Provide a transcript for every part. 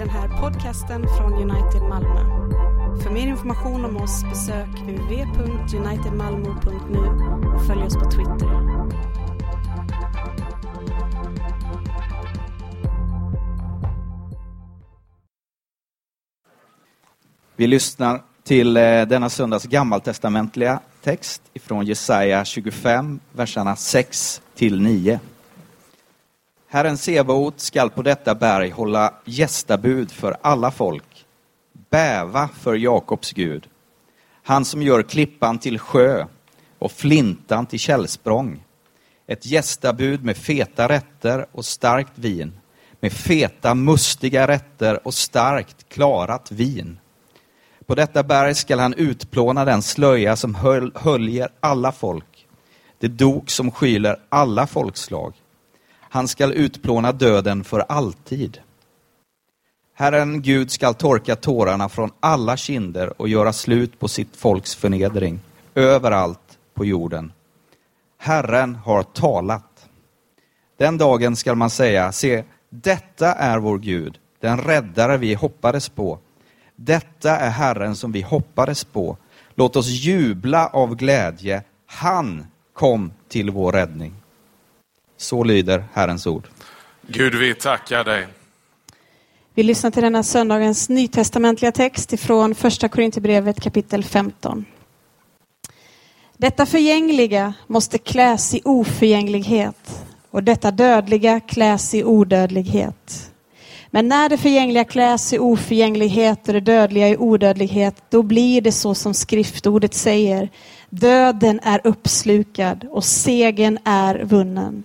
den här podcasten från United Malmö. För mer information om oss besök www.unitedmalmo.nu och följ oss på Twitter. Vi lyssnar till eh, denna söndags gammaltestamentliga text ifrån Jesaja 25, verserna 6 till 9. Herren Sebaot skall på detta berg hålla gästabud för alla folk, bäva för Jakobs Gud, han som gör klippan till sjö och flintan till källsprång, ett gästabud med feta rätter och starkt vin, med feta mustiga rätter och starkt klarat vin. På detta berg skall han utplåna den slöja som höl, höljer alla folk, det dok som skyler alla folkslag. Han skall utplåna döden för alltid. Herren Gud skall torka tårarna från alla kinder och göra slut på sitt folks förnedring överallt på jorden. Herren har talat. Den dagen skall man säga, se, detta är vår Gud, den räddare vi hoppades på. Detta är Herren som vi hoppades på. Låt oss jubla av glädje. Han kom till vår räddning. Så lyder Herrens ord. Gud, vi tackar dig. Vi lyssnar till denna söndagens nytestamentliga text ifrån första Korinthierbrevet kapitel 15. Detta förgängliga måste kläs i oförgänglighet och detta dödliga kläs i odödlighet. Men när det förgängliga kläs i oförgänglighet och det dödliga i odödlighet, då blir det så som skriftordet säger. Döden är uppslukad och segern är vunnen.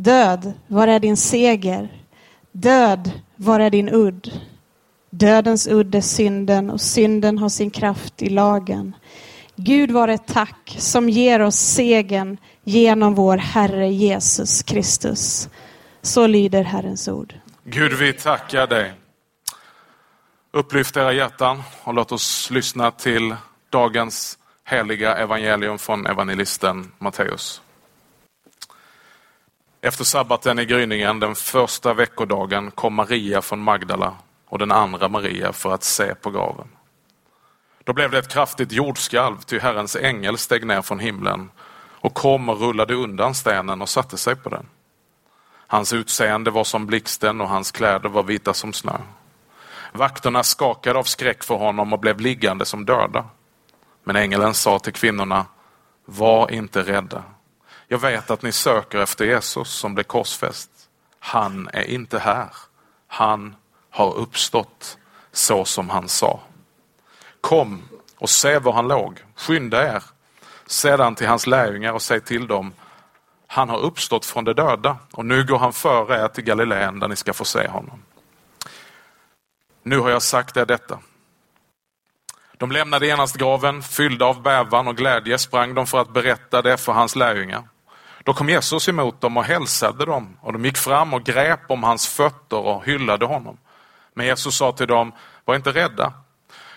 Död, var är din seger? Död, var är din udd? Dödens udd är synden och synden har sin kraft i lagen. Gud var ett tack som ger oss segern genom vår Herre Jesus Kristus. Så lyder Herrens ord. Gud, vi tackar dig. Upplyft era hjärtan och låt oss lyssna till dagens heliga evangelium från evangelisten Matteus. Efter sabbaten i gryningen den första veckodagen kom Maria från Magdala och den andra Maria för att se på graven. Då blev det ett kraftigt jordskalv, ty Herrens ängel steg ner från himlen och kom och rullade undan stenen och satte sig på den. Hans utseende var som blixten och hans kläder var vita som snö. Vakterna skakade av skräck för honom och blev liggande som döda. Men ängeln sa till kvinnorna, var inte rädda. Jag vet att ni söker efter Jesus som blev korsfäst. Han är inte här. Han har uppstått så som han sa. Kom och se var han låg. Skynda er sedan till hans lärjungar och säg till dem han har uppstått från de döda och nu går han före er till Galileen där ni ska få se honom. Nu har jag sagt er detta. De lämnade genast graven, fyllda av bävan och glädje sprang de för att berätta det för hans lärjungar. Då kom Jesus emot dem och hälsade dem och de gick fram och grep om hans fötter och hyllade honom. Men Jesus sa till dem, var inte rädda.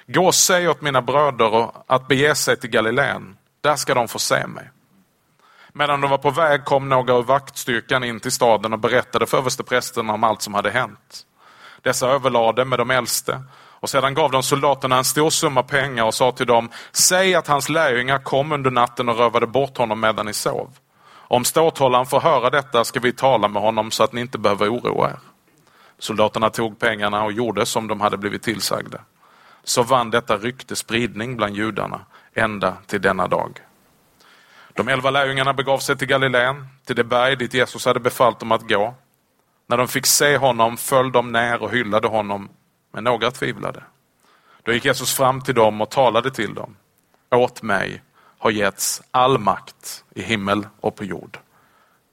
Gå och säg åt mina bröder att bege sig till Galileen. Där ska de få se mig. Medan de var på väg kom några ur vaktstyrkan in till staden och berättade för översteprästerna om allt som hade hänt. Dessa överlade med de äldste och sedan gav de soldaterna en stor summa pengar och sa till dem, säg att hans lärjungar kom under natten och rövade bort honom medan ni sov. Om ståthållaren får höra detta ska vi tala med honom så att ni inte behöver oroa er. Soldaterna tog pengarna och gjorde som de hade blivit tillsagda. Så vann detta rykte spridning bland judarna ända till denna dag. De elva lärjungarna begav sig till Galileen, till det berg dit Jesus hade befallt dem att gå. När de fick se honom föll de ner och hyllade honom, men några tvivlade. Då gick Jesus fram till dem och talade till dem. Åt mig har getts all makt i himmel och på jord.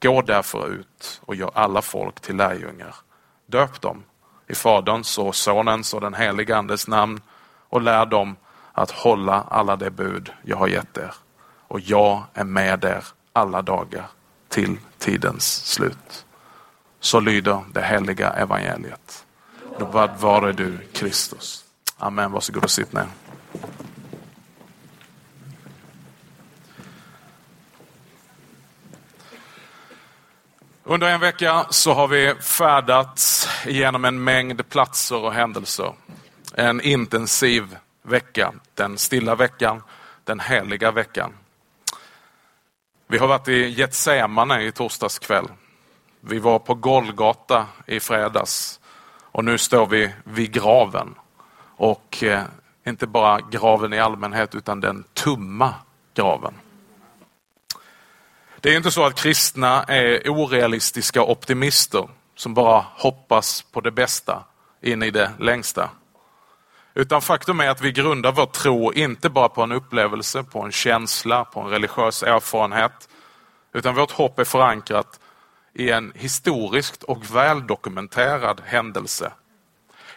Gå därför ut och gör alla folk till lärjungar. Döp dem i Faderns och Sonens och den helige Andes namn och lär dem att hålla alla de bud jag har gett er. Och jag är med er alla dagar till tidens slut. Så lyder det heliga evangeliet. Vad vare du Kristus. Amen. Varsågod och sitt ner. Under en vecka så har vi färdats genom en mängd platser och händelser. En intensiv vecka, den stilla veckan, den heliga veckan. Vi har varit i Getsemane i torsdags kväll. Vi var på Golgata i fredags och nu står vi vid graven. Och eh, inte bara graven i allmänhet utan den tumma graven. Det är inte så att kristna är orealistiska optimister som bara hoppas på det bästa in i det längsta. Utan faktum är att vi grundar vår tro inte bara på en upplevelse, på en känsla, på en religiös erfarenhet. Utan vårt hopp är förankrat i en historiskt och väldokumenterad händelse.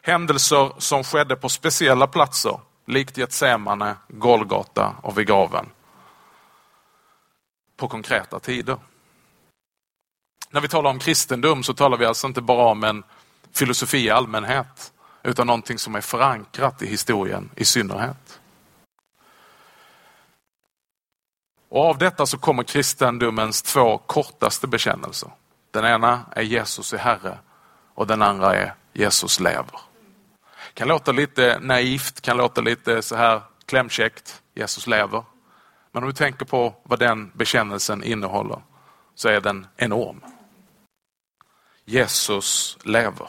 Händelser som skedde på speciella platser, likt Getsemane, Golgata och vid graven på konkreta tider. När vi talar om kristendom så talar vi alltså inte bara om en filosofi i allmänhet, utan någonting som är förankrat i historien i synnerhet. Och av detta så kommer kristendomens två kortaste bekännelser. Den ena är Jesus är Herre och den andra är Jesus lever. Kan låta lite naivt, kan låta lite så här klämkäckt. Jesus lever. Men om du tänker på vad den bekännelsen innehåller så är den enorm. Jesus lever.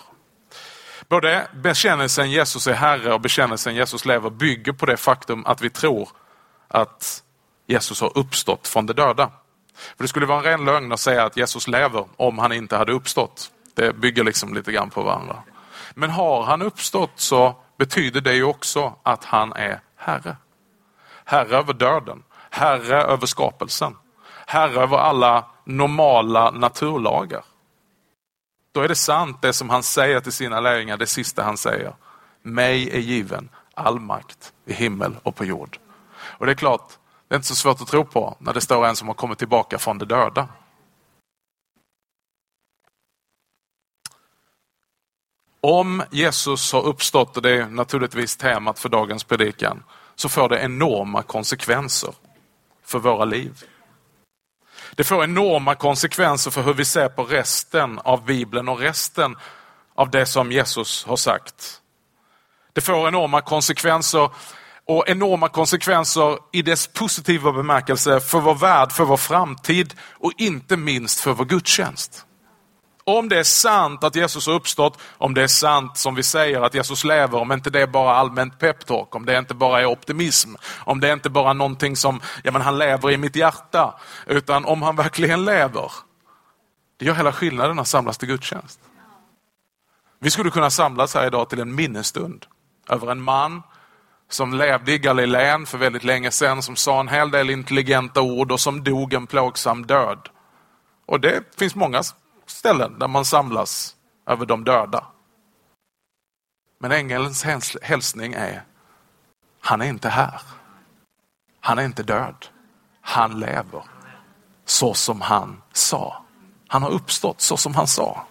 Både bekännelsen Jesus är Herre och bekännelsen Jesus lever bygger på det faktum att vi tror att Jesus har uppstått från de döda. För Det skulle vara en ren lögn att säga att Jesus lever om han inte hade uppstått. Det bygger liksom lite grann på varandra. Men har han uppstått så betyder det ju också att han är Herre. Herre över döden, herre över skapelsen, herre över alla normala naturlagar. Då är det sant det som han säger till sina lärjungar, det sista han säger. Mig är given all makt i himmel och på jord. Och det är klart, det är inte så svårt att tro på när det står en som har kommit tillbaka från de döda. Om Jesus har uppstått, och det är naturligtvis temat för dagens predikan, så får det enorma konsekvenser för våra liv. Det får enorma konsekvenser för hur vi ser på resten av Bibeln och resten av det som Jesus har sagt. Det får enorma konsekvenser och enorma konsekvenser i dess positiva bemärkelse för vår värld, för vår framtid och inte minst för vår gudstjänst. Om det är sant att Jesus har uppstått, om det är sant som vi säger att Jesus lever, om inte det är bara allmänt peptalk, om det inte bara är optimism, om det inte bara är någonting som, ja men han lever i mitt hjärta, utan om han verkligen lever. Det gör hela skillnaden att samlas till gudstjänst. Vi skulle kunna samlas här idag till en minnesstund över en man som levde i Galileen för väldigt länge sedan, som sa en hel del intelligenta ord och som dog en plågsam död. Och det finns många ställen där man samlas över de döda. Men ängelns hälsning är, han är inte här. Han är inte död. Han lever så som han sa. Han har uppstått så som han sa.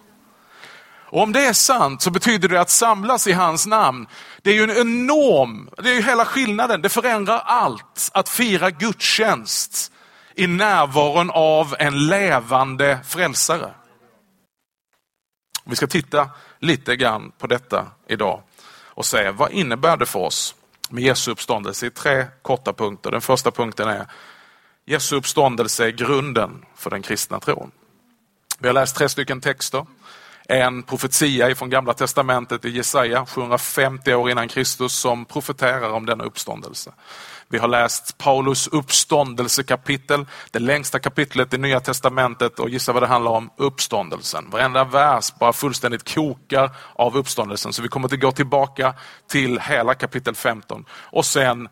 Och om det är sant så betyder det att samlas i hans namn. Det är ju en enorm, det är ju hela skillnaden. Det förändrar allt att fira gudstjänst i närvaron av en levande frälsare. Vi ska titta lite grann på detta idag och se vad innebär det för oss med Jesu uppståndelse i tre korta punkter. Den första punkten är Jesu uppståndelse är grunden för den kristna tron. Vi har läst tre stycken texter. En profetia från Gamla Testamentet i Jesaja 750 år innan Kristus som profeterar om denna uppståndelse. Vi har läst Paulus uppståndelsekapitel, det längsta kapitlet i Nya Testamentet och gissa vad det handlar om? Uppståndelsen. Varenda vers bara fullständigt kokar av uppståndelsen. Så vi kommer att gå tillbaka till hela kapitel 15. Och sen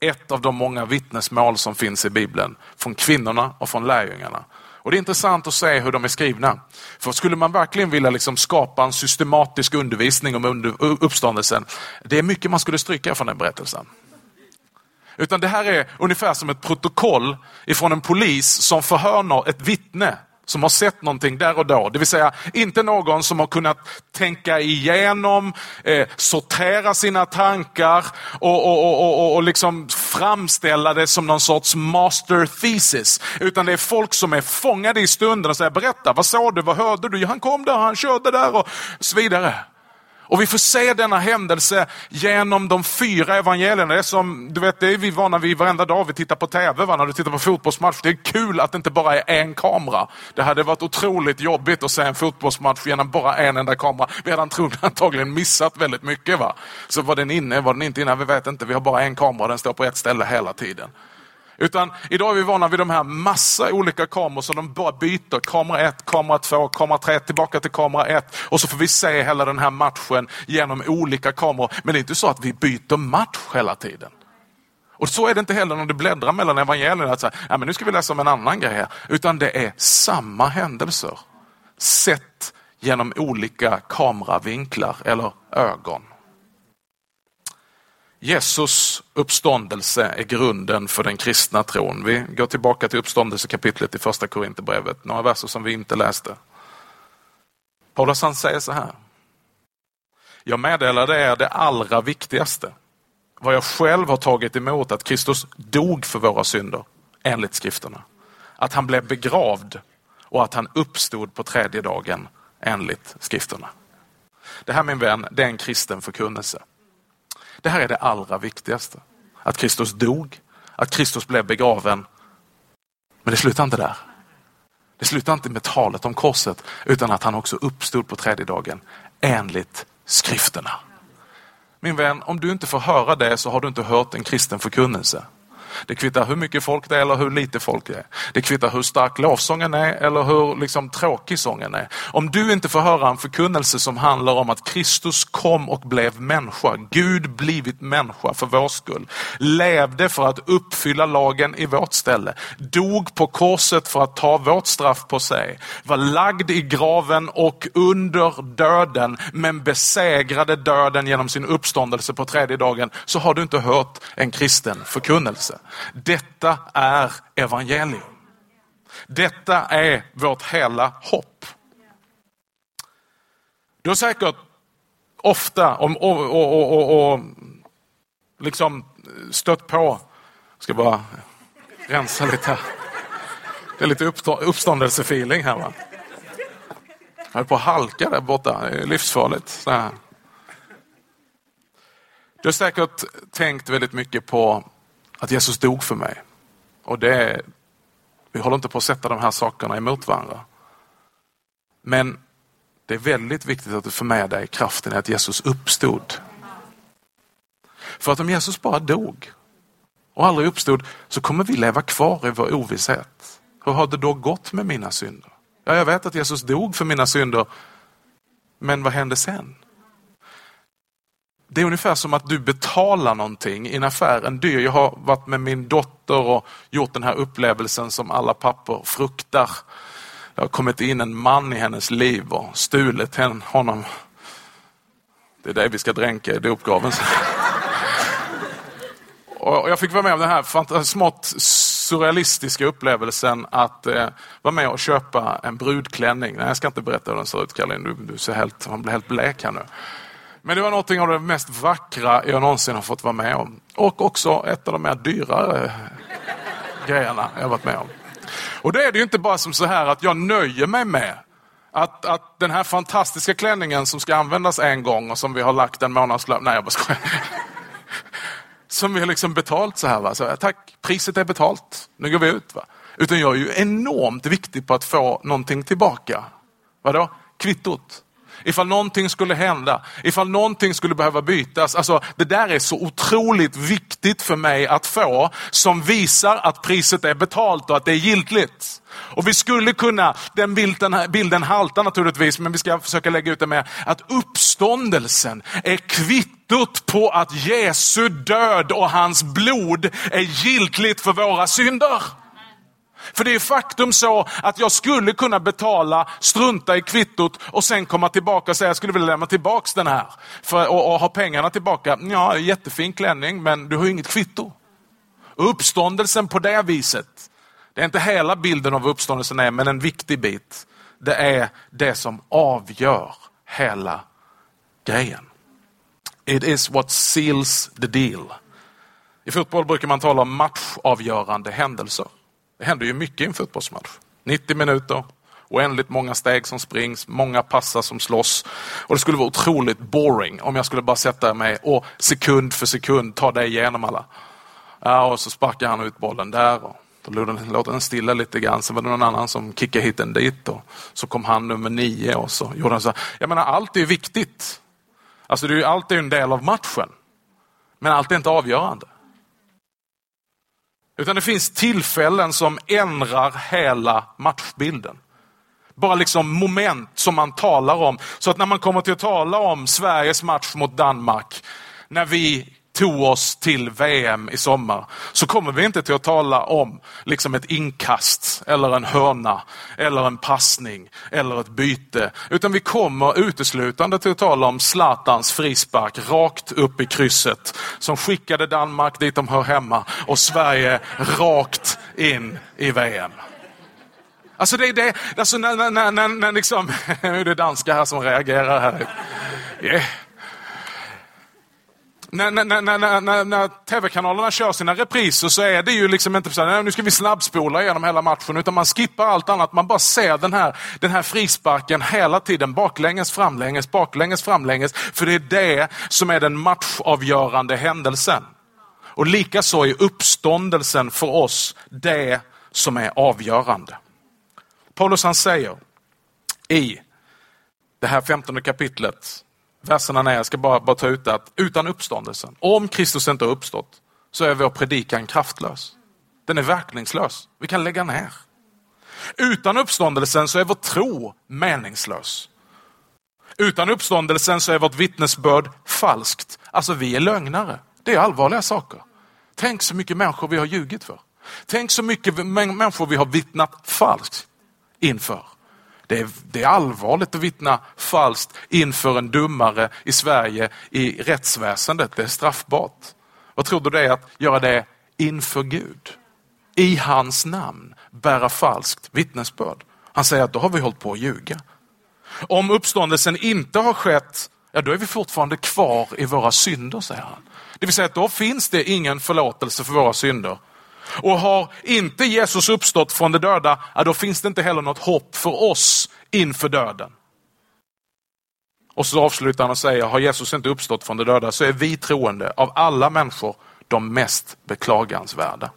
ett av de många vittnesmål som finns i Bibeln från kvinnorna och från lärjungarna. Och Det är intressant att se hur de är skrivna. För skulle man verkligen vilja liksom skapa en systematisk undervisning om uppståndelsen, det är mycket man skulle stryka från den berättelsen. Utan det här är ungefär som ett protokoll ifrån en polis som förhör ett vittne som har sett någonting där och då. Det vill säga inte någon som har kunnat tänka igenom, eh, sortera sina tankar och, och, och, och, och liksom framställa det som någon sorts master thesis. Utan det är folk som är fångade i stunden och säger berätta, vad såg du, vad hörde du? Han kom där, han körde där och så vidare. Och vi får se denna händelse genom de fyra evangelierna. Det är som, du vet, det är vi vana vid varenda dag vi tittar på TV, va? när du tittar på fotbollsmatch. Det är kul att det inte bara är en kamera. Det hade varit otroligt jobbigt att se en fotbollsmatch genom bara en enda kamera. Vi hade antagligen missat väldigt mycket. Va? Så var den inne, var den inte inne, vi vet inte. Vi har bara en kamera, och den står på ett ställe hela tiden. Utan idag är vi vana vid de här massa olika kameror som de bara byter. Kamera 1, kamera 2, kamera 3, tillbaka till kamera 1. Och så får vi se hela den här matchen genom olika kameror. Men det är inte så att vi byter match hela tiden. Och så är det inte heller när du bläddrar mellan evangelierna. Att säga, ja, men nu ska vi läsa om en annan grej här. Utan det är samma händelser. Sett genom olika kameravinklar eller ögon. Jesus uppståndelse är grunden för den kristna tron. Vi går tillbaka till uppståndelsekapitlet i första Korinthierbrevet, några verser som vi inte läste. Paulus han säger så här. Jag meddelade er det allra viktigaste, vad jag själv har tagit emot, att Kristus dog för våra synder, enligt skrifterna. Att han blev begravd och att han uppstod på tredje dagen, enligt skrifterna. Det här min vän, det är en kristen förkunnelse. Det här är det allra viktigaste. Att Kristus dog, att Kristus blev begraven. Men det slutar inte där. Det slutar inte med talet om korset utan att han också uppstod på tredje dagen enligt skrifterna. Min vän, om du inte får höra det så har du inte hört en kristen förkunnelse. Det kvittar hur mycket folk det är eller hur lite folk det är. Det kvittar hur stark lovsången är eller hur liksom, tråkig sången är. Om du inte får höra en förkunnelse som handlar om att Kristus kom och blev människa, Gud blivit människa för vår skull, levde för att uppfylla lagen i vårt ställe, dog på korset för att ta vårt straff på sig, var lagd i graven och under döden, men besegrade döden genom sin uppståndelse på tredje dagen, så har du inte hört en kristen förkunnelse. Detta är evangelium. Detta är vårt hela hopp. Du har säkert ofta om, och, och, och, och, liksom stött på, jag ska bara rensa lite här. Det är lite uppståndelsefeeling här va. Jag är på att halka där borta, det är livsfarligt. Så här. Du har säkert tänkt väldigt mycket på att Jesus dog för mig. Och det, vi håller inte på att sätta de här sakerna emot varandra. Men det är väldigt viktigt att du får med dig kraften i att Jesus uppstod. För att om Jesus bara dog och aldrig uppstod så kommer vi leva kvar i vår ovisshet. Hur har det då gått med mina synder? Ja, jag vet att Jesus dog för mina synder, men vad hände sen? Det är ungefär som att du betalar någonting i en affär, en dyr. Jag har varit med min dotter och gjort den här upplevelsen som alla pappor fruktar. Det har kommit in en man i hennes liv och stulit honom. Det är det vi ska dränka i dopgraven. Och jag fick vara med om den här smått surrealistiska upplevelsen att eh, vara med och köpa en brudklänning. Nej, jag ska inte berätta hur den ser ut, Caroline. Du, du ser helt, man blir helt blek här nu. Men det var något av det mest vackra jag någonsin har fått vara med om. Och också ett av de mer dyrare eh, grejerna jag varit med om. Och då är det ju inte bara som så här att jag nöjer mig med att, att den här fantastiska klänningen som ska användas en gång och som vi har lagt en månadslön... Nej, jag bara skojar. Som vi har liksom betalt så här. Va? Så, tack, priset är betalt. Nu går vi ut. Va? Utan jag är ju enormt viktig på att få någonting tillbaka. Vadå? Kvittot. Ifall någonting skulle hända, ifall någonting skulle behöva bytas. Alltså, det där är så otroligt viktigt för mig att få som visar att priset är betalt och att det är giltigt. Och vi skulle kunna, den bilden, bilden haltar naturligtvis, men vi ska försöka lägga ut det med att uppståndelsen är kvittot på att Jesu död och hans blod är giltigt för våra synder. För det är faktum så att jag skulle kunna betala, strunta i kvittot och sen komma tillbaka och säga jag skulle vilja lämna tillbaka den här. För, och, och ha pengarna tillbaka. Ja, jättefin klänning men du har ju inget kvitto. Uppståndelsen på det viset, Det är inte hela bilden av vad uppståndelsen är, men en viktig bit. Det är det som avgör hela grejen. It is what seals the deal. I fotboll brukar man tala om matchavgörande händelser. Det händer ju mycket i en fotbollsmatch. 90 minuter, oändligt många steg som springs, många passar som slåss. Och det skulle vara otroligt boring om jag skulle bara sätta mig och sekund för sekund ta dig igenom alla. Ja, och så sparkar han ut bollen där. Och då låter den stilla lite grann. Sen var det någon annan som kickade hit den dit. Och så kom han nummer nio och så gjorde han så här. Jag menar, allt är viktigt. Alltså, det är, allt är en del av matchen. Men allt är inte avgörande. Utan det finns tillfällen som ändrar hela matchbilden. Bara liksom moment som man talar om. Så att när man kommer till att tala om Sveriges match mot Danmark, när vi tog oss till VM i sommar, så kommer vi inte till att tala om liksom ett inkast, eller en hörna, eller en passning, eller ett byte. Utan vi kommer uteslutande till att tala om Zlatans frispark rakt upp i krysset, som skickade Danmark dit de hör hemma, och Sverige rakt in i VM. Alltså det är det, alltså när, när, när, när liksom, nu är det danska här som reagerar här. Yeah när, när, när, när, när tv-kanalerna kör sina repriser så är det ju liksom inte så här, nu ska vi snabbspola igenom hela matchen, utan man skippar allt annat. Man bara ser den här, den här frisparken hela tiden, baklänges, framlänges, baklänges, framlänges. För det är det som är den matchavgörande händelsen. Och likaså är uppståndelsen för oss det som är avgörande. Paulus han säger i det här femtonde kapitlet verserna ner, jag ska bara, bara ta ut det, att utan uppståndelsen, om Kristus inte har uppstått, så är vår predikan kraftlös. Den är verkningslös. Vi kan lägga ner. Utan uppståndelsen så är vår tro meningslös. Utan uppståndelsen så är vårt vittnesbörd falskt. Alltså vi är lögnare. Det är allvarliga saker. Tänk så mycket människor vi har ljugit för. Tänk så mycket människor vi har vittnat falskt inför. Det är, det är allvarligt att vittna falskt inför en domare i Sverige i rättsväsendet. Det är straffbart. Vad tror du det är att göra det inför Gud? I hans namn bära falskt vittnesbörd. Han säger att då har vi hållit på att ljuga. Om uppståndelsen inte har skett, ja då är vi fortfarande kvar i våra synder, säger han. Det vill säga att då finns det ingen förlåtelse för våra synder. Och har inte Jesus uppstått från de döda, ja, då finns det inte heller något hopp för oss inför döden. Och så avslutar han och säger, har Jesus inte uppstått från de döda så är vi troende av alla människor de mest beklagansvärda.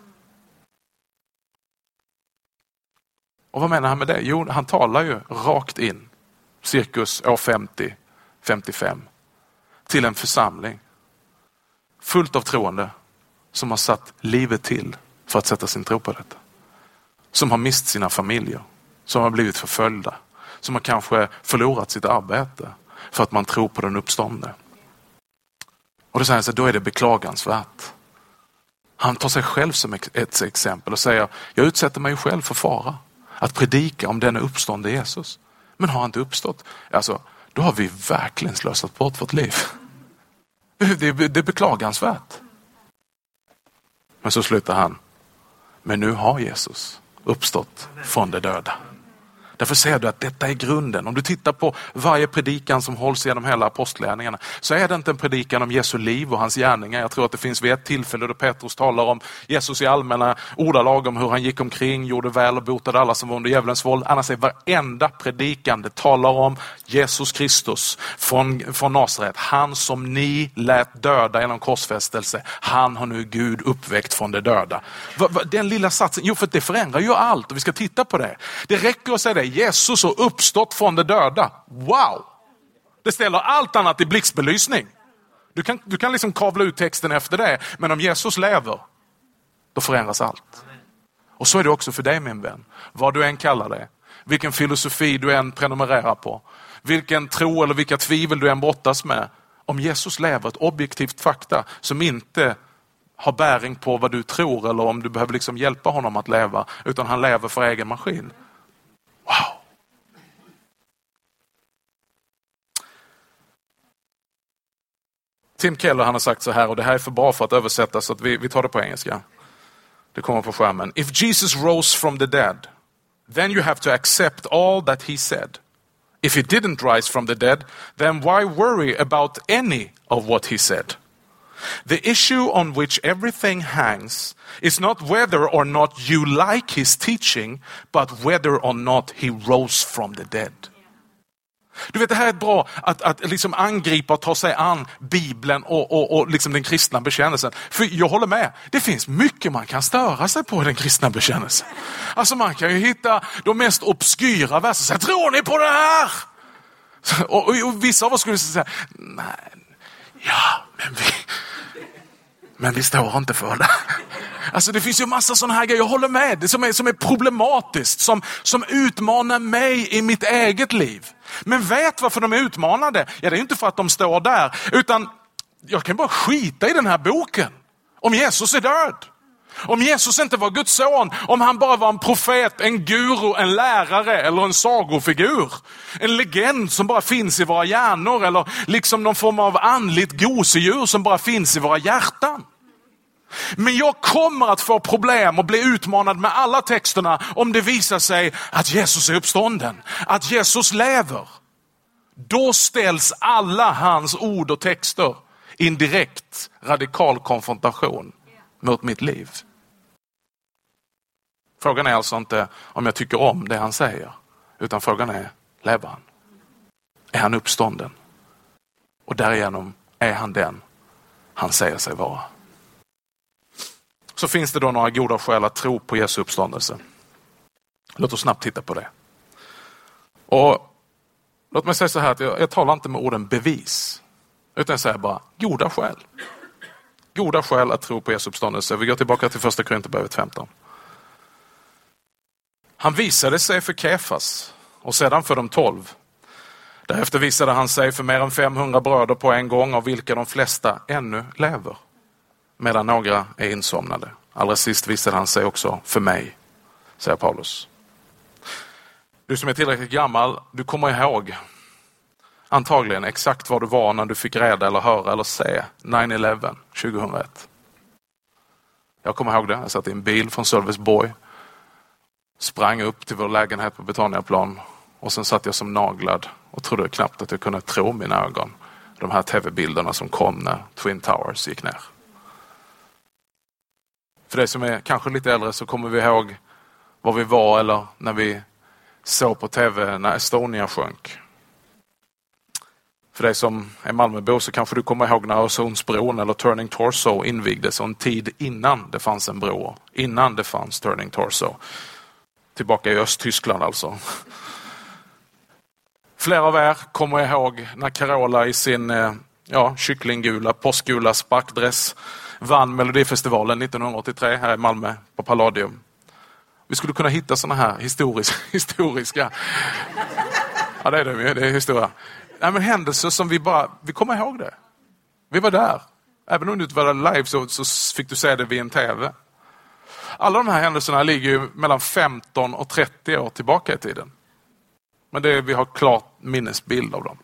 Och vad menar han med det? Jo, han talar ju rakt in, cirkus år 50, 55, till en församling fullt av troende som har satt livet till för att sätta sin tro på detta. Som har mist sina familjer, som har blivit förföljda, som har kanske förlorat sitt arbete för att man tror på den uppståndne. Och då säger han så då är det beklagansvärt. Han tar sig själv som ett exempel och säger, jag utsätter mig själv för fara att predika om denna uppståndne Jesus. Men har han inte uppstått, alltså, då har vi verkligen slösat bort vårt liv. Det är beklagansvärt. Men så slutar han, men nu har Jesus uppstått från de döda. Därför ser du att detta är grunden. Om du tittar på varje predikan som hålls genom hela apostlärningarna så är det inte en predikan om Jesu liv och hans gärningar. Jag tror att det finns vid ett tillfälle då Petrus talar om Jesus i allmänna ordalag om hur han gick omkring, gjorde väl och botade alla som var under djävulens våld. Annars är varenda predikan det talar om Jesus Kristus från, från Nasaret. Han som ni lät döda genom korsfästelse. Han har nu Gud uppväckt från de döda. Den lilla satsen, jo för det förändrar ju allt och vi ska titta på det. Det räcker att säga det Jesus och uppstått från de döda. Wow! Det ställer allt annat i blixtbelysning. Du kan, du kan liksom kavla ut texten efter det, men om Jesus lever, då förändras allt. Och så är det också för dig min vän. Vad du än kallar det, vilken filosofi du än prenumererar på, vilken tro eller vilka tvivel du än brottas med. Om Jesus lever, ett objektivt fakta som inte har bäring på vad du tror eller om du behöver liksom hjälpa honom att leva, utan han lever för egen maskin. Wow! Tim Keller han har sagt så här, och det här är för bra för att översätta så att vi, vi tar det på engelska. Det kommer på skärmen. If Jesus rose from the dead, then you have to accept all that he said. If he didn't rise from the dead, then why worry about any of what he said? The issue on which everything hangs is not whether or not you like his teaching, but whether or not he rose from the dead. Du vet, det här är bra att, att liksom angripa och ta sig an Bibeln och, och, och liksom den kristna bekännelsen. För jag håller med, det finns mycket man kan störa sig på i den kristna bekännelsen. Alltså man kan ju hitta de mest obskyra verserna. Tror ni på det här? Och, och, och vissa av oss skulle säga, nej, ja, men vi, men vi står inte för det. Alltså det finns ju massa sådana här grejer, jag håller med, det som är, som är problematiskt, som, som utmanar mig i mitt eget liv. Men vet varför de är utmanade? Ja, det är inte för att de står där, utan jag kan bara skita i den här boken. Om Jesus är död. Om Jesus inte var Guds son, om han bara var en profet, en guru, en lärare eller en sagofigur. En legend som bara finns i våra hjärnor eller liksom någon form av andligt gosedjur som bara finns i våra hjärtan. Men jag kommer att få problem och bli utmanad med alla texterna om det visar sig att Jesus är uppstånden, att Jesus lever. Då ställs alla hans ord och texter i en direkt radikal konfrontation mot mitt liv. Frågan är alltså inte om jag tycker om det han säger, utan frågan är, lever han? Är han uppstånden? Och därigenom är han den han säger sig vara. Så finns det då några goda skäl att tro på Jesu uppståndelse. Låt oss snabbt titta på det. Och Låt mig säga så här att jag, jag talar inte med orden bevis, utan jag säger bara goda skäl. Goda skäl att tro på Jesu uppståndelse. Vi går tillbaka till första Korinthierbrevet 15. Han visade sig för Kefas och sedan för de tolv. Därefter visade han sig för mer än 500 bröder på en gång, av vilka de flesta ännu lever, medan några är insomnade. Allra sist visade han sig också för mig, säger Paulus. Du som är tillräckligt gammal, du kommer ihåg antagligen exakt var du var när du fick reda eller höra eller se 9-11 2001. Jag kommer ihåg det. Jag satt i en bil från Sölvesborg, sprang upp till vår lägenhet på Betaniaplan och sen satt jag som naglad och trodde knappt att jag kunde tro mina ögon. De här tv-bilderna som kom när Twin Towers gick ner. För dig som är kanske lite äldre så kommer vi ihåg var vi var eller när vi såg på tv när Estonia sjönk. För dig som är Malmöbo så kanske du kommer ihåg när Öresundsbron eller Turning Torso invigdes och en tid innan det fanns en bro, innan det fanns Turning Torso. Tillbaka i Östtyskland alltså. Flera av er kommer ihåg när Carola i sin eh, ja, kycklinggula, påskgula sparkdress vann Melodifestivalen 1983 här i Malmö på Palladium. Vi skulle kunna hitta sådana här historiska, historiska ja det är det, det är historia. Nej, men händelser som vi bara, vi kommer ihåg det. Vi var där. Även om du inte var där live så, så fick du se det vid en TV. Alla de här händelserna ligger ju mellan 15 och 30 år tillbaka i tiden. Men det, vi har klart minnesbild av dem.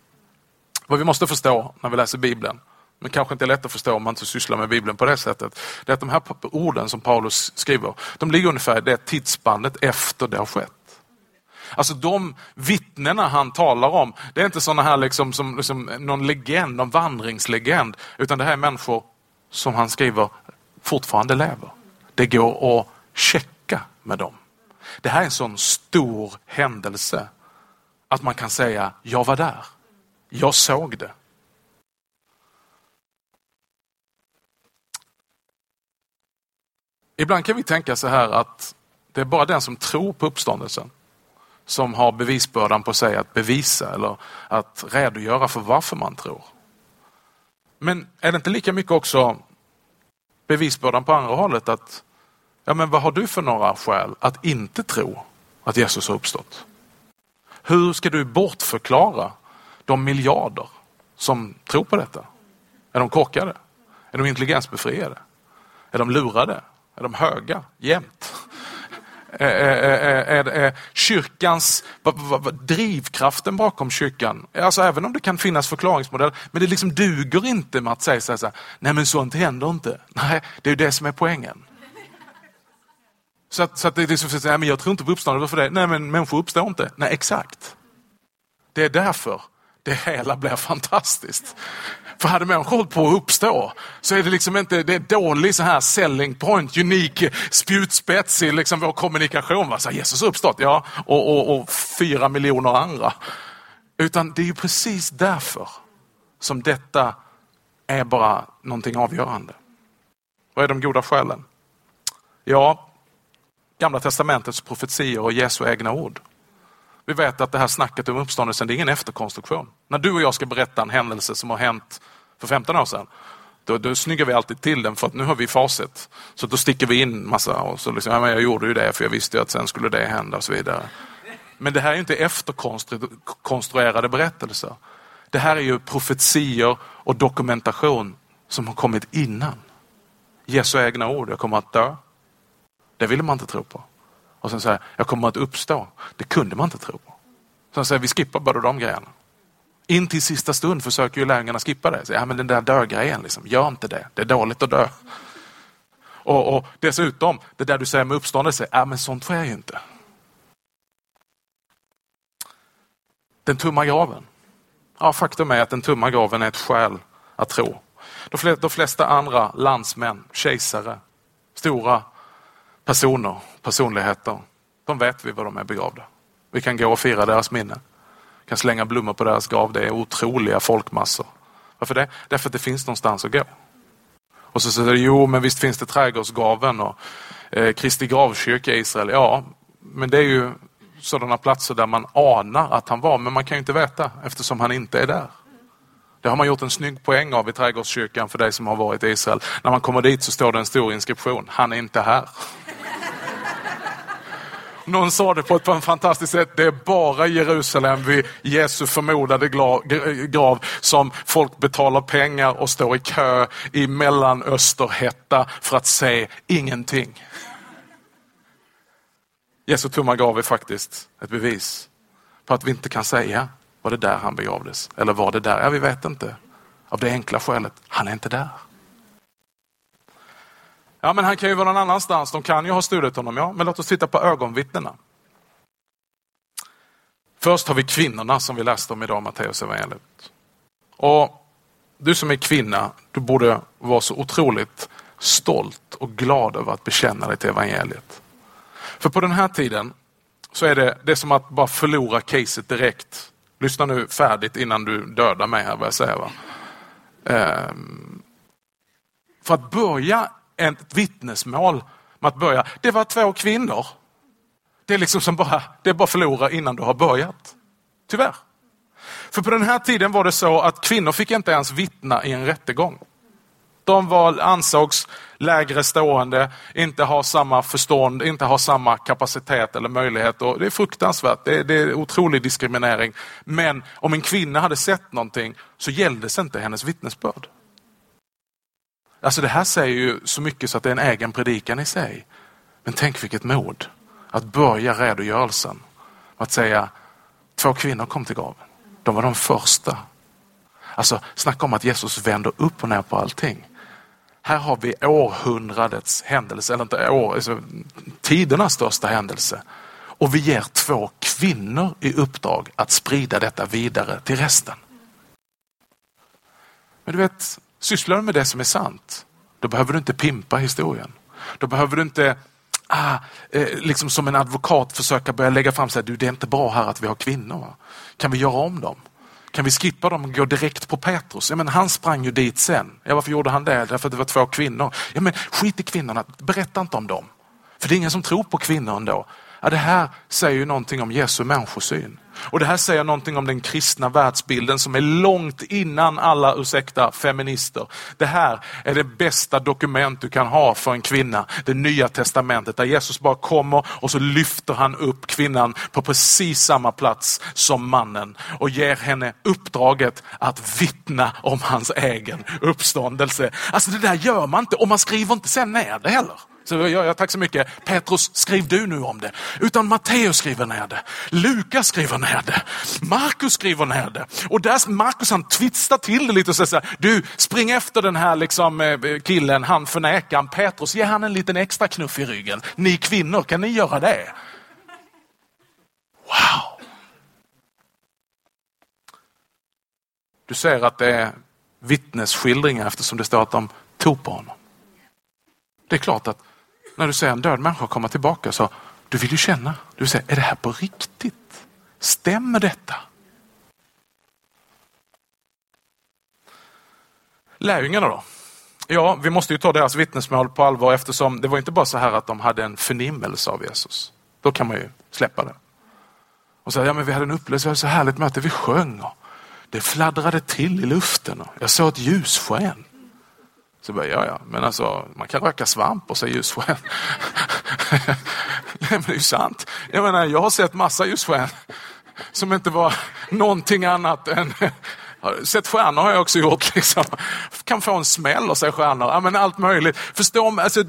Vad vi måste förstå när vi läser Bibeln men kanske inte är lätt att förstå om man inte sysslar med Bibeln på det sättet. Det är att de här orden som Paulus skriver, de ligger ungefär i det tidsspannet efter det har skett. Alltså de vittnena han talar om, det är inte sådana här liksom, som, liksom någon legend, någon vandringslegend, utan det här är människor som han skriver fortfarande lever. Det går att checka med dem. Det här är en sån stor händelse att man kan säga, jag var där. Jag såg det. Ibland kan vi tänka så här att det är bara den som tror på uppståndelsen som har bevisbördan på sig att bevisa eller att redogöra för varför man tror. Men är det inte lika mycket också bevisbördan på andra hållet att ja, men vad har du för några skäl att inte tro att Jesus har uppstått? Hur ska du bortförklara de miljarder som tror på detta? Är de korkade? Är de intelligensbefriade? Är de lurade? Är de höga jämt? Är, kyrkans, drivkraften bakom kyrkan, alltså även om det kan finnas förklaringsmodeller, men det liksom duger inte med att säga så här, nej men sånt händer inte. Nej, det är ju det som är poängen. Så att, så att det är liksom, nej, men jag tror inte på uppståndelse, varför det? Nej men människor uppstår inte. Nej exakt. Det är därför det hela blir fantastiskt. För hade människor hållit på att uppstå så är det liksom inte, det är dålig så här selling point, unik spjutspets i liksom vår kommunikation. Va? Så Jesus har uppstått, ja, och, och, och fyra miljoner andra. Utan det är ju precis därför som detta är bara någonting avgörande. Vad är de goda skälen? Ja, Gamla testamentets profetior och Jesu egna ord. Vi vet att det här snacket om uppståndelsen, det är ingen efterkonstruktion. När du och jag ska berätta en händelse som har hänt för 15 år sedan, då, då snyggar vi alltid till den för att nu har vi facit. Så då sticker vi in massa och så liksom, ja, men jag gjorde ju det för jag visste ju att sen skulle det hända och så vidare. Men det här är inte efterkonstruerade berättelser. Det här är ju profetior och dokumentation som har kommit innan. Jesu egna ord, jag kommer att dö. Det ville man inte tro på. Och sen säger jag kommer att uppstå. Det kunde man inte tro. Sen säger vi skippar bara de grejerna. In till sista stund försöker ju lärjungarna skippa det. Så, ja, men den där dödgrejen, liksom, gör inte det. Det är dåligt att dö. Och, och dessutom, det där du säger med uppståndelse, ja, men sånt sker ju inte. Den tomma graven. Ja, faktum är att den tomma graven är ett skäl att tro. De flesta andra landsmän, kejsare, stora personer, personligheter, de vet vi var de är begravda. Vi kan gå och fira deras minne. Vi kan slänga blommor på deras grav. Det är otroliga folkmassor. Varför det? Därför att det finns någonstans att gå. Och så säger du, jo men visst finns det trädgårdsgraven och eh, Kristi gravkyrka i Israel. Ja, men det är ju sådana platser där man anar att han var, men man kan ju inte veta eftersom han inte är där. Det har man gjort en snygg poäng av i trädgårdskyrkan för dig som har varit i Israel. När man kommer dit så står det en stor inskription, han är inte här. Någon sa det på ett, fantastiskt sätt. Det är bara Jerusalem vid Jesu förmodade grav som folk betalar pengar och står i kö i mellanösterhetta för att se ingenting. Jesu tomma grav är faktiskt ett bevis på att vi inte kan säga var det där han begravdes? Eller var det där? Ja, vi vet inte. Av det enkla skälet, han är inte där. Ja, men han kan ju vara någon annanstans. De kan ju ha stulit honom, ja. Men låt oss titta på ögonvittnena. Först har vi kvinnorna som vi läste om idag, Matteus evangeliet. Och du som är kvinna, du borde vara så otroligt stolt och glad över att bekänna dig till evangeliet. För på den här tiden så är det, det är som att bara förlora caset direkt. Lyssna nu färdigt innan du dödar mig här vad jag säger. Va? Ehm, för att börja ett vittnesmål med att börja, det var två kvinnor. Det är liksom som bara, det är bara förlora innan du har börjat. Tyvärr. För på den här tiden var det så att kvinnor fick inte ens vittna i en rättegång. De var, ansågs lägre stående, inte ha samma förstånd, inte ha samma kapacitet eller möjlighet. Och det är fruktansvärt, det är, det är otrolig diskriminering. Men om en kvinna hade sett någonting så gälldes inte hennes vittnesbörd. Alltså det här säger ju så mycket så att det är en egen predikan i sig. Men tänk vilket mod att börja redogörelsen med att säga två kvinnor kom till graven. De var de första. Alltså snacka om att Jesus vänder upp och ner på allting. Här har vi århundradets händelse, eller inte år, alltså, tidernas största händelse. Och vi ger två kvinnor i uppdrag att sprida detta vidare till resten. Men du vet, sysslar du med det som är sant, då behöver du inte pimpa historien. Då behöver du inte ah, eh, liksom som en advokat försöka börja lägga fram sig, du det är inte bra här att vi har kvinnor. Va? Kan vi göra om dem? Kan vi skippa dem och gå direkt på Petrus? Ja, men han sprang ju dit sen. Ja, varför gjorde han det? Därför att det var två kvinnor. Ja, men skit i kvinnorna, berätta inte om dem. För det är ingen som tror på kvinnor ändå. Ja, det här säger ju någonting om Jesu människosyn. Och det här säger någonting om den kristna världsbilden som är långt innan alla, ursäkta, feminister. Det här är det bästa dokument du kan ha för en kvinna, det nya testamentet där Jesus bara kommer och så lyfter han upp kvinnan på precis samma plats som mannen och ger henne uppdraget att vittna om hans egen uppståndelse. Alltså det där gör man inte och man skriver inte sen ner det heller. Så jag, jag, tack så mycket. Petrus, skriv du nu om det. Utan Matteus skriver ner det. Lukas skriver ner det. Markus skriver ner det. Och där Markus han twistar till det lite och säger så här, du spring efter den här liksom, eh, eh, killen, han förnekaren Petrus, ge han en liten extra knuff i ryggen. Ni kvinnor, kan ni göra det? Wow! Du ser att det är vittnesskildringar eftersom det står att de tog på honom. Det är klart att när du ser en död människa komma tillbaka så du vill ju känna, du säger, är det här på riktigt? Stämmer detta? Lärjungarna då? Ja, vi måste ju ta deras vittnesmål på allvar eftersom det var inte bara så här att de hade en förnimmelse av Jesus. Då kan man ju släppa det. Och säga, ja men vi hade en upplevelse, vi hade så härligt möte, vi sjöng och det fladdrade till i luften och jag såg ett ljussken. Så bara, ja, ja, men alltså man kan röka svamp och se ljussken. Nej, men det är ju sant. Jag menar, jag har sett massa ljussken som inte var någonting annat än Sett stjärnor har jag också gjort. Liksom. Kan få en smäll och se stjärnor. Ja, men allt möjligt. Förstå, alltså,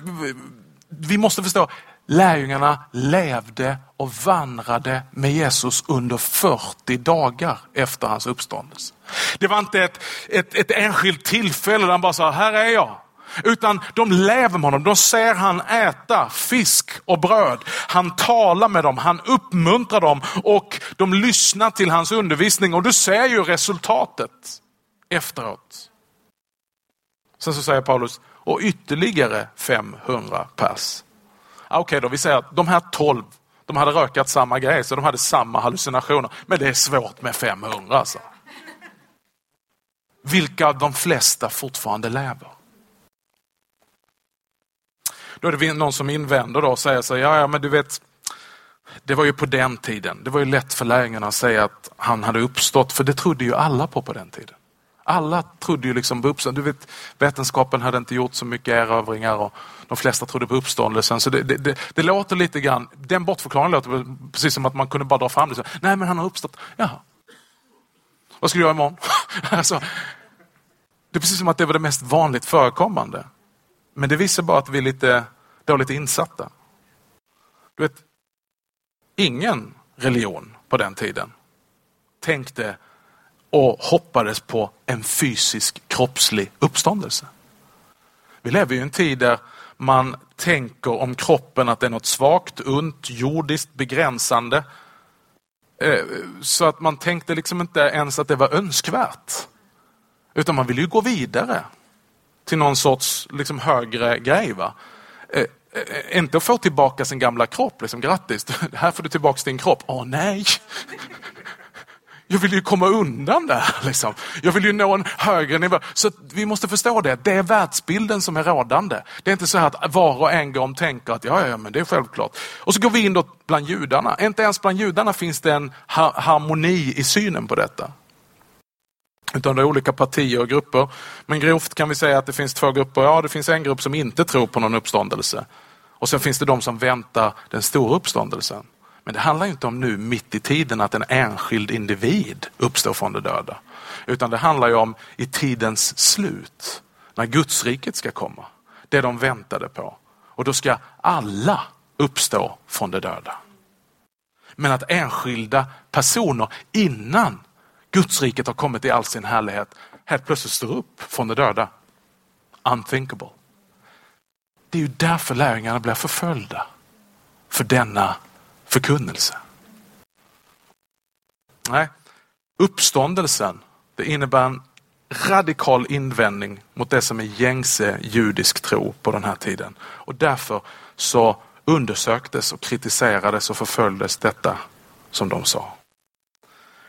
vi måste förstå, lärjungarna levde och vandrade med Jesus under 40 dagar efter hans uppståndelse. Det var inte ett, ett, ett enskilt tillfälle där han bara sa, här är jag. Utan de lever med honom, de ser han äta fisk och bröd. Han talar med dem, han uppmuntrar dem och de lyssnar till hans undervisning och du ser ju resultatet efteråt. Sen så säger Paulus, och ytterligare 500 pers. Ah, okej okay då, vi säger att de här 12, de hade rökat samma grej så de hade samma hallucinationer. Men det är svårt med 500 alltså. Vilka av de flesta fortfarande lever? Då är det någon som invänder då och säger så ja, ja men du vet, det var ju på den tiden. Det var ju lätt för lärjungarna att säga att han hade uppstått, för det trodde ju alla på på den tiden. Alla trodde ju liksom på uppståndelsen. Du vet, vetenskapen hade inte gjort så mycket erövringar och de flesta trodde på uppståndelsen. Så det, det, det, det låter lite grann, den bortförklaringen låter precis som att man kunde bara dra fram det. Så, Nej men han har uppstått. Jaha. Vad ska du göra imorgon? alltså, det är precis som att det var det mest vanligt förekommande. Men det visar bara att vi är lite dåligt insatta. Du vet, ingen religion på den tiden tänkte och hoppades på en fysisk kroppslig uppståndelse. Vi lever i en tid där man tänker om kroppen att det är något svagt, ont, jordiskt, begränsande. Eh, så att man tänkte liksom inte ens att det var önskvärt. Utan man vill ju gå vidare till någon sorts liksom högre grej. Va? Eh, eh, inte att få tillbaka sin gamla kropp, liksom, grattis, här får du tillbaka din kropp. Åh nej! Jag vill ju komma undan det här Liksom. Jag vill ju nå en högre nivå. Så vi måste förstå det. Det är världsbilden som är rådande. Det är inte så att var och en gång tänker att ja, ja, men det är självklart. Och så går vi in då bland judarna. Inte ens bland judarna finns det en harmoni i synen på detta. Utan det är olika partier och grupper. Men grovt kan vi säga att det finns två grupper. Ja, det finns en grupp som inte tror på någon uppståndelse. Och sen finns det de som väntar den stora uppståndelsen. Men det handlar inte om nu mitt i tiden att en enskild individ uppstår från de döda. Utan det handlar ju om i tidens slut, när Gudsriket ska komma. Det de väntade på. Och då ska alla uppstå från de döda. Men att enskilda personer innan Gudsriket har kommit i all sin härlighet helt plötsligt står upp från de döda. Unthinkable. Det är ju därför lärjungarna blir förföljda. För denna förkunnelse. Nej, uppståndelsen det innebär en radikal invändning mot det som är gängse judisk tro på den här tiden. Och därför så undersöktes och kritiserades och förföljdes detta som de sa.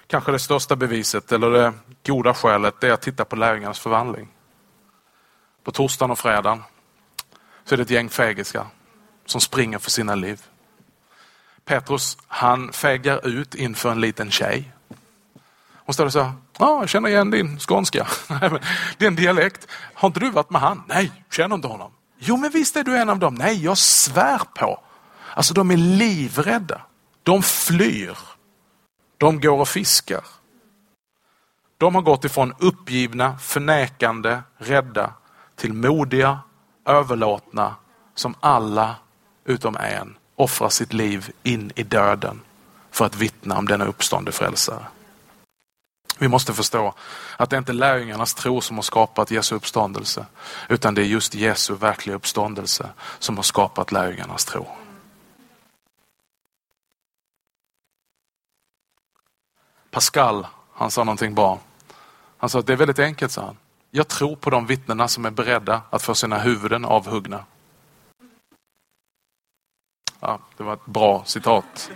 Kanske det största beviset eller det goda skälet är att titta på lärjungarnas förvandling. På torsdagen och fredagen så är det ett gäng fegiska som springer för sina liv. Petrus han fegar ut inför en liten tjej. Hon står och säger, ja, jag känner igen din skånska, din dialekt. Har inte du varit med han? Nej, känner inte honom. Jo, men visst är du en av dem. Nej, jag svär på. Alltså de är livrädda. De flyr. De går och fiskar. De har gått ifrån uppgivna, förnekande, rädda till modiga, överlåtna som alla utom en offrar sitt liv in i döden för att vittna om denna uppstående frälsare. Vi måste förstå att det inte är lärjungarnas tro som har skapat Jesu uppståndelse, utan det är just Jesu verkliga uppståndelse som har skapat lärjungarnas tro. Pascal, han sa någonting bra. Han sa att det är väldigt enkelt, sa han. Jag tror på de vittnena som är beredda att få sina huvuden avhuggna. Ja, det var ett bra citat.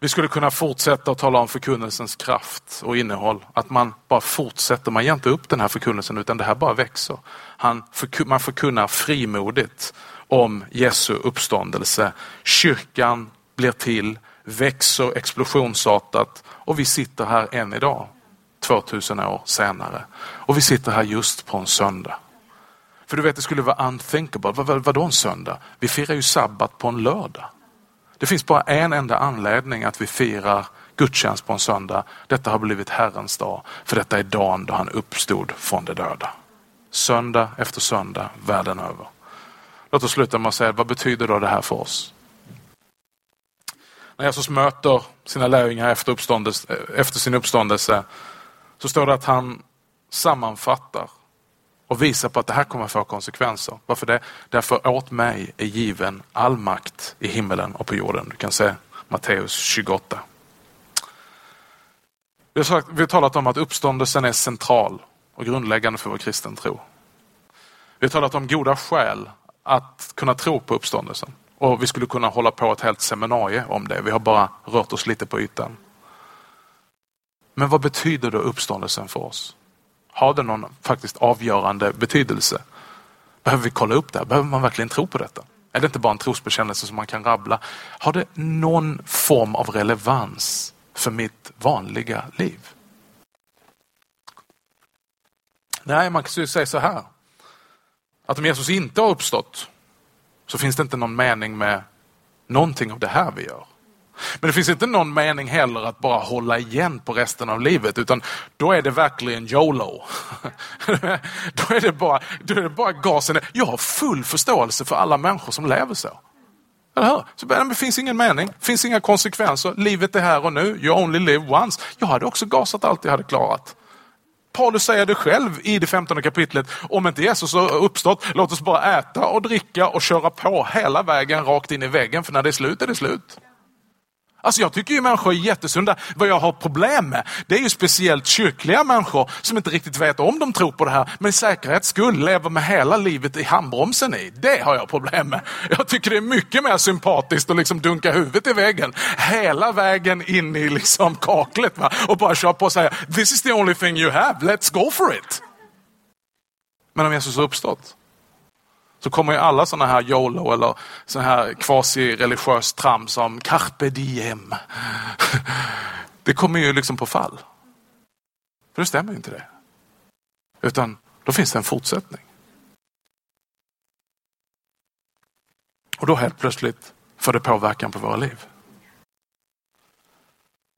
Vi skulle kunna fortsätta att tala om förkunnelsens kraft och innehåll. Att man bara fortsätter, man ger inte upp den här förkunnelsen utan det här bara växer. Han, man förkunnar frimodigt om Jesu uppståndelse. Kyrkan blir till, växer explosionsartat och vi sitter här än idag, 2000 år senare. Och vi sitter här just på en söndag. För du vet, det skulle vara unthinkable. Vad, vad, vadå en söndag? Vi firar ju sabbat på en lördag. Det finns bara en enda anledning att vi firar gudstjänst på en söndag. Detta har blivit Herrens dag, för detta är dagen då han uppstod från de döda. Söndag efter söndag, världen över. Låt oss sluta med att säga, vad betyder då det här för oss? När Jesus möter sina lärjungar efter, efter sin uppståndelse så står det att han sammanfattar och visa på att det här kommer att få konsekvenser. Varför det? Därför åt mig är given all makt i himmelen och på jorden. Du kan se Matteus 28. Vi har, sagt, vi har talat om att uppståndelsen är central och grundläggande för vår kristen tro. Vi har talat om goda skäl att kunna tro på uppståndelsen. Och vi skulle kunna hålla på ett helt seminarium om det. Vi har bara rört oss lite på ytan. Men vad betyder då uppståndelsen för oss? Har det någon faktiskt avgörande betydelse? Behöver vi kolla upp det? Behöver man verkligen tro på detta? Är det inte bara en trosbekännelse som man kan rabbla? Har det någon form av relevans för mitt vanliga liv? Nej, man kan ju säga så här. Att om Jesus inte har uppstått så finns det inte någon mening med någonting av det här vi gör. Men det finns inte någon mening heller att bara hålla igen på resten av livet utan då är det verkligen YOLO. då, är det bara, då är det bara gasen. Jag har full förståelse för alla människor som lever så. Eller hur? Så, det finns ingen mening, finns inga konsekvenser. Livet är här och nu. You only live once. Jag hade också gasat allt jag hade klarat. Paulus säger det själv i det femtonde kapitlet. Om inte Jesus har uppstått, låt oss bara äta och dricka och köra på hela vägen rakt in i väggen. För när det är slut är det slut. Alltså jag tycker ju människor är jättesunda. Vad jag har problem med, det är ju speciellt kyrkliga människor som inte riktigt vet om de tror på det här, men i säkerhets skull lever med hela livet i handbromsen i. Det har jag problem med. Jag tycker det är mycket mer sympatiskt att liksom dunka huvudet i väggen hela vägen in i liksom kaklet va? och bara köra på och säga this is the only thing you have, let's go for it. Men om Jesus har uppstått, så kommer ju alla sådana här YOLO eller sådana här quasi-religiös tram som carpe diem. Det kommer ju liksom på fall. För det stämmer ju inte det. Utan då finns det en fortsättning. Och då helt plötsligt får det påverkan på våra liv.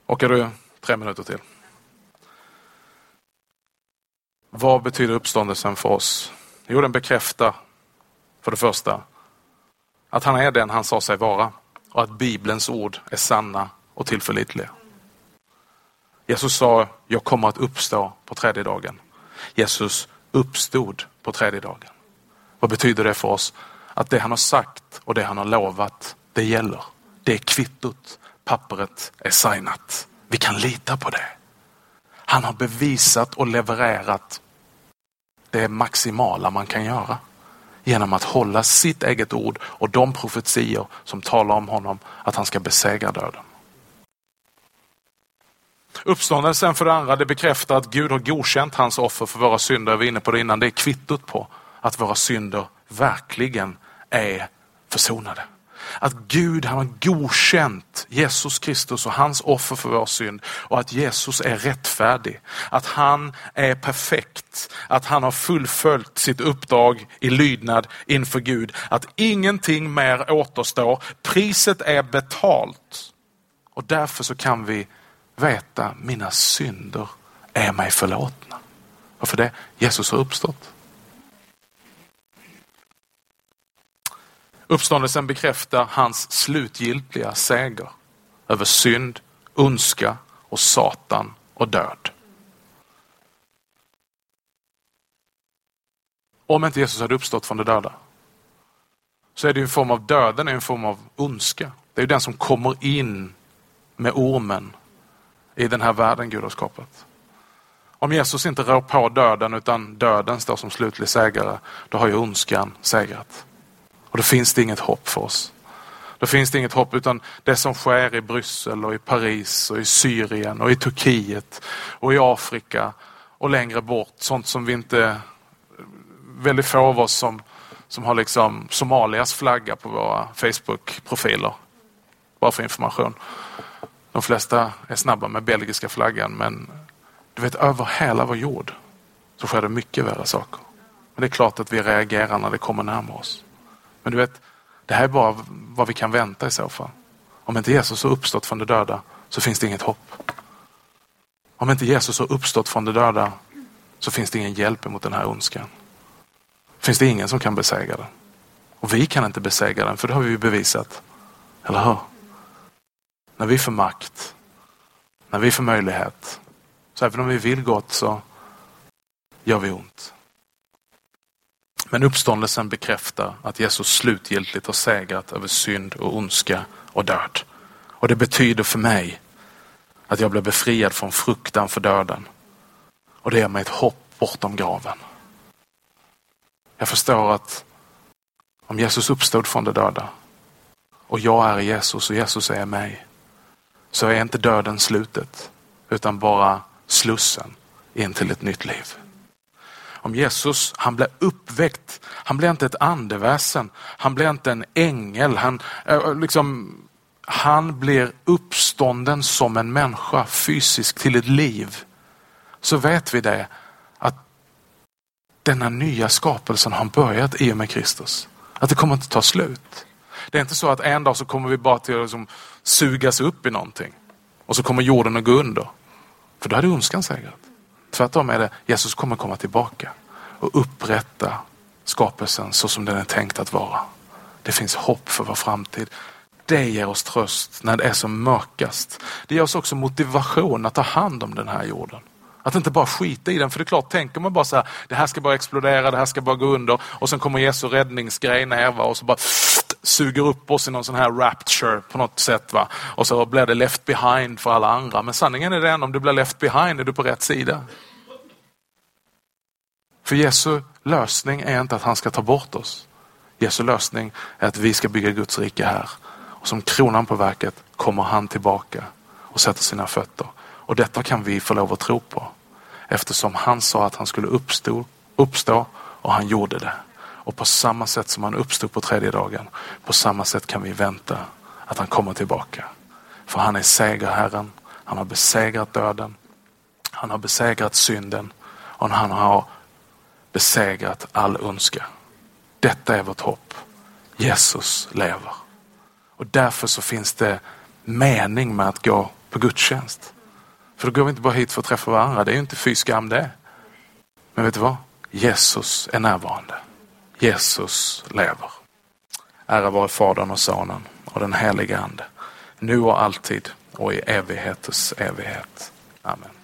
Åker du tre minuter till? Vad betyder uppståndelsen för oss? Jo, den bekräftar för det första, att han är den han sa sig vara och att Bibelns ord är sanna och tillförlitliga. Jesus sa, jag kommer att uppstå på tredje dagen. Jesus uppstod på tredje dagen. Vad betyder det för oss? Att det han har sagt och det han har lovat, det gäller. Det är kvittot. Pappret är signat. Vi kan lita på det. Han har bevisat och levererat det maximala man kan göra genom att hålla sitt eget ord och de profetier som talar om honom att han ska besegra döden. Uppståndelsen för det andra, det bekräftar att Gud har godkänt hans offer för våra synder. Jag var inne på det innan. Det är kvittot på att våra synder verkligen är försonade. Att Gud han har godkänt Jesus Kristus och hans offer för vår synd och att Jesus är rättfärdig. Att han är perfekt. Att han har fullföljt sitt uppdrag i lydnad inför Gud. Att ingenting mer återstår. Priset är betalt. Och därför så kan vi veta mina synder är mig förlåtna. Varför det? Jesus har uppstått. Uppståndelsen bekräftar hans slutgiltiga seger över synd, ondska och Satan och död. Om inte Jesus hade uppstått från de döda så är det en form av döden, en form av ondska. Det är den som kommer in med ormen i den här världen Gud har skapat. Om Jesus inte rår på döden utan döden står som slutlig segrare, då har ju ondskan segrat. Och då finns det inget hopp för oss. Då finns det inget hopp utan det som sker i Bryssel och i Paris och i Syrien och i Turkiet och i Afrika och längre bort. Sånt som vi inte, väldigt få av oss som, som har liksom Somalias flagga på våra Facebook-profiler. Bara för information. De flesta är snabba med belgiska flaggan men du vet över hela vår jord så sker det mycket värre saker. Men det är klart att vi reagerar när det kommer närmare oss. Men du vet, det här är bara vad vi kan vänta i så fall. Om inte Jesus har uppstått från de döda så finns det inget hopp. Om inte Jesus har uppstått från de döda så finns det ingen hjälp mot den här ondskan. Finns det ingen som kan besegra den. Och vi kan inte besegra den för det har vi bevisat. Eller hur? När vi får makt, när vi får möjlighet, så även om vi vill gott så gör vi ont. Men uppståndelsen bekräftar att Jesus slutgiltigt har segrat över synd och ondska och död. Och det betyder för mig att jag blir befriad från fruktan för döden. Och det ger mig ett hopp bortom graven. Jag förstår att om Jesus uppstod från de döda och jag är Jesus och Jesus är mig så är inte döden slutet utan bara slussen in till ett nytt liv om Jesus, han blev uppväckt. Han blev inte ett andeväsen. Han blev inte en ängel. Han, eh, liksom, han blir uppstånden som en människa fysiskt till ett liv. Så vet vi det att denna nya skapelsen har börjat i och med Kristus. Att det kommer inte ta slut. Det är inte så att en dag så kommer vi bara till att liksom sugas upp i någonting och så kommer jorden att gå under. För då hade ondskan segrat. Tvärtom är det Jesus kommer komma tillbaka och upprätta skapelsen så som den är tänkt att vara. Det finns hopp för vår framtid. Det ger oss tröst när det är som mörkast. Det ger oss också motivation att ta hand om den här jorden. Att inte bara skita i den, för det är klart, tänker man bara så här, det här ska bara explodera, det här ska bara gå under och sen kommer Jesu räddningsgrej ner och så bara suger upp oss i någon sån här rapture på något sätt. Va? Och så blir det left behind för alla andra. Men sanningen är den, om du blir left behind är du på rätt sida. För Jesu lösning är inte att han ska ta bort oss. Jesu lösning är att vi ska bygga Guds rike här. Och som kronan på verket kommer han tillbaka och sätter sina fötter. Och detta kan vi få lov att tro på. Eftersom han sa att han skulle uppstå, uppstå och han gjorde det. Och på samma sätt som han uppstod på tredje dagen, på samma sätt kan vi vänta att han kommer tillbaka. För han är segerherren, han har besegrat döden, han har besegrat synden och han har besegrat all ondska. Detta är vårt hopp. Jesus lever. Och därför så finns det mening med att gå på gudstjänst. För då går vi inte bara hit för att träffa varandra. Det är ju inte fy skam det. Men vet du vad? Jesus är närvarande. Jesus lever. Ära vare Fadern och Sonen och den helige Ande. Nu och alltid och i evigheters evighet. Amen.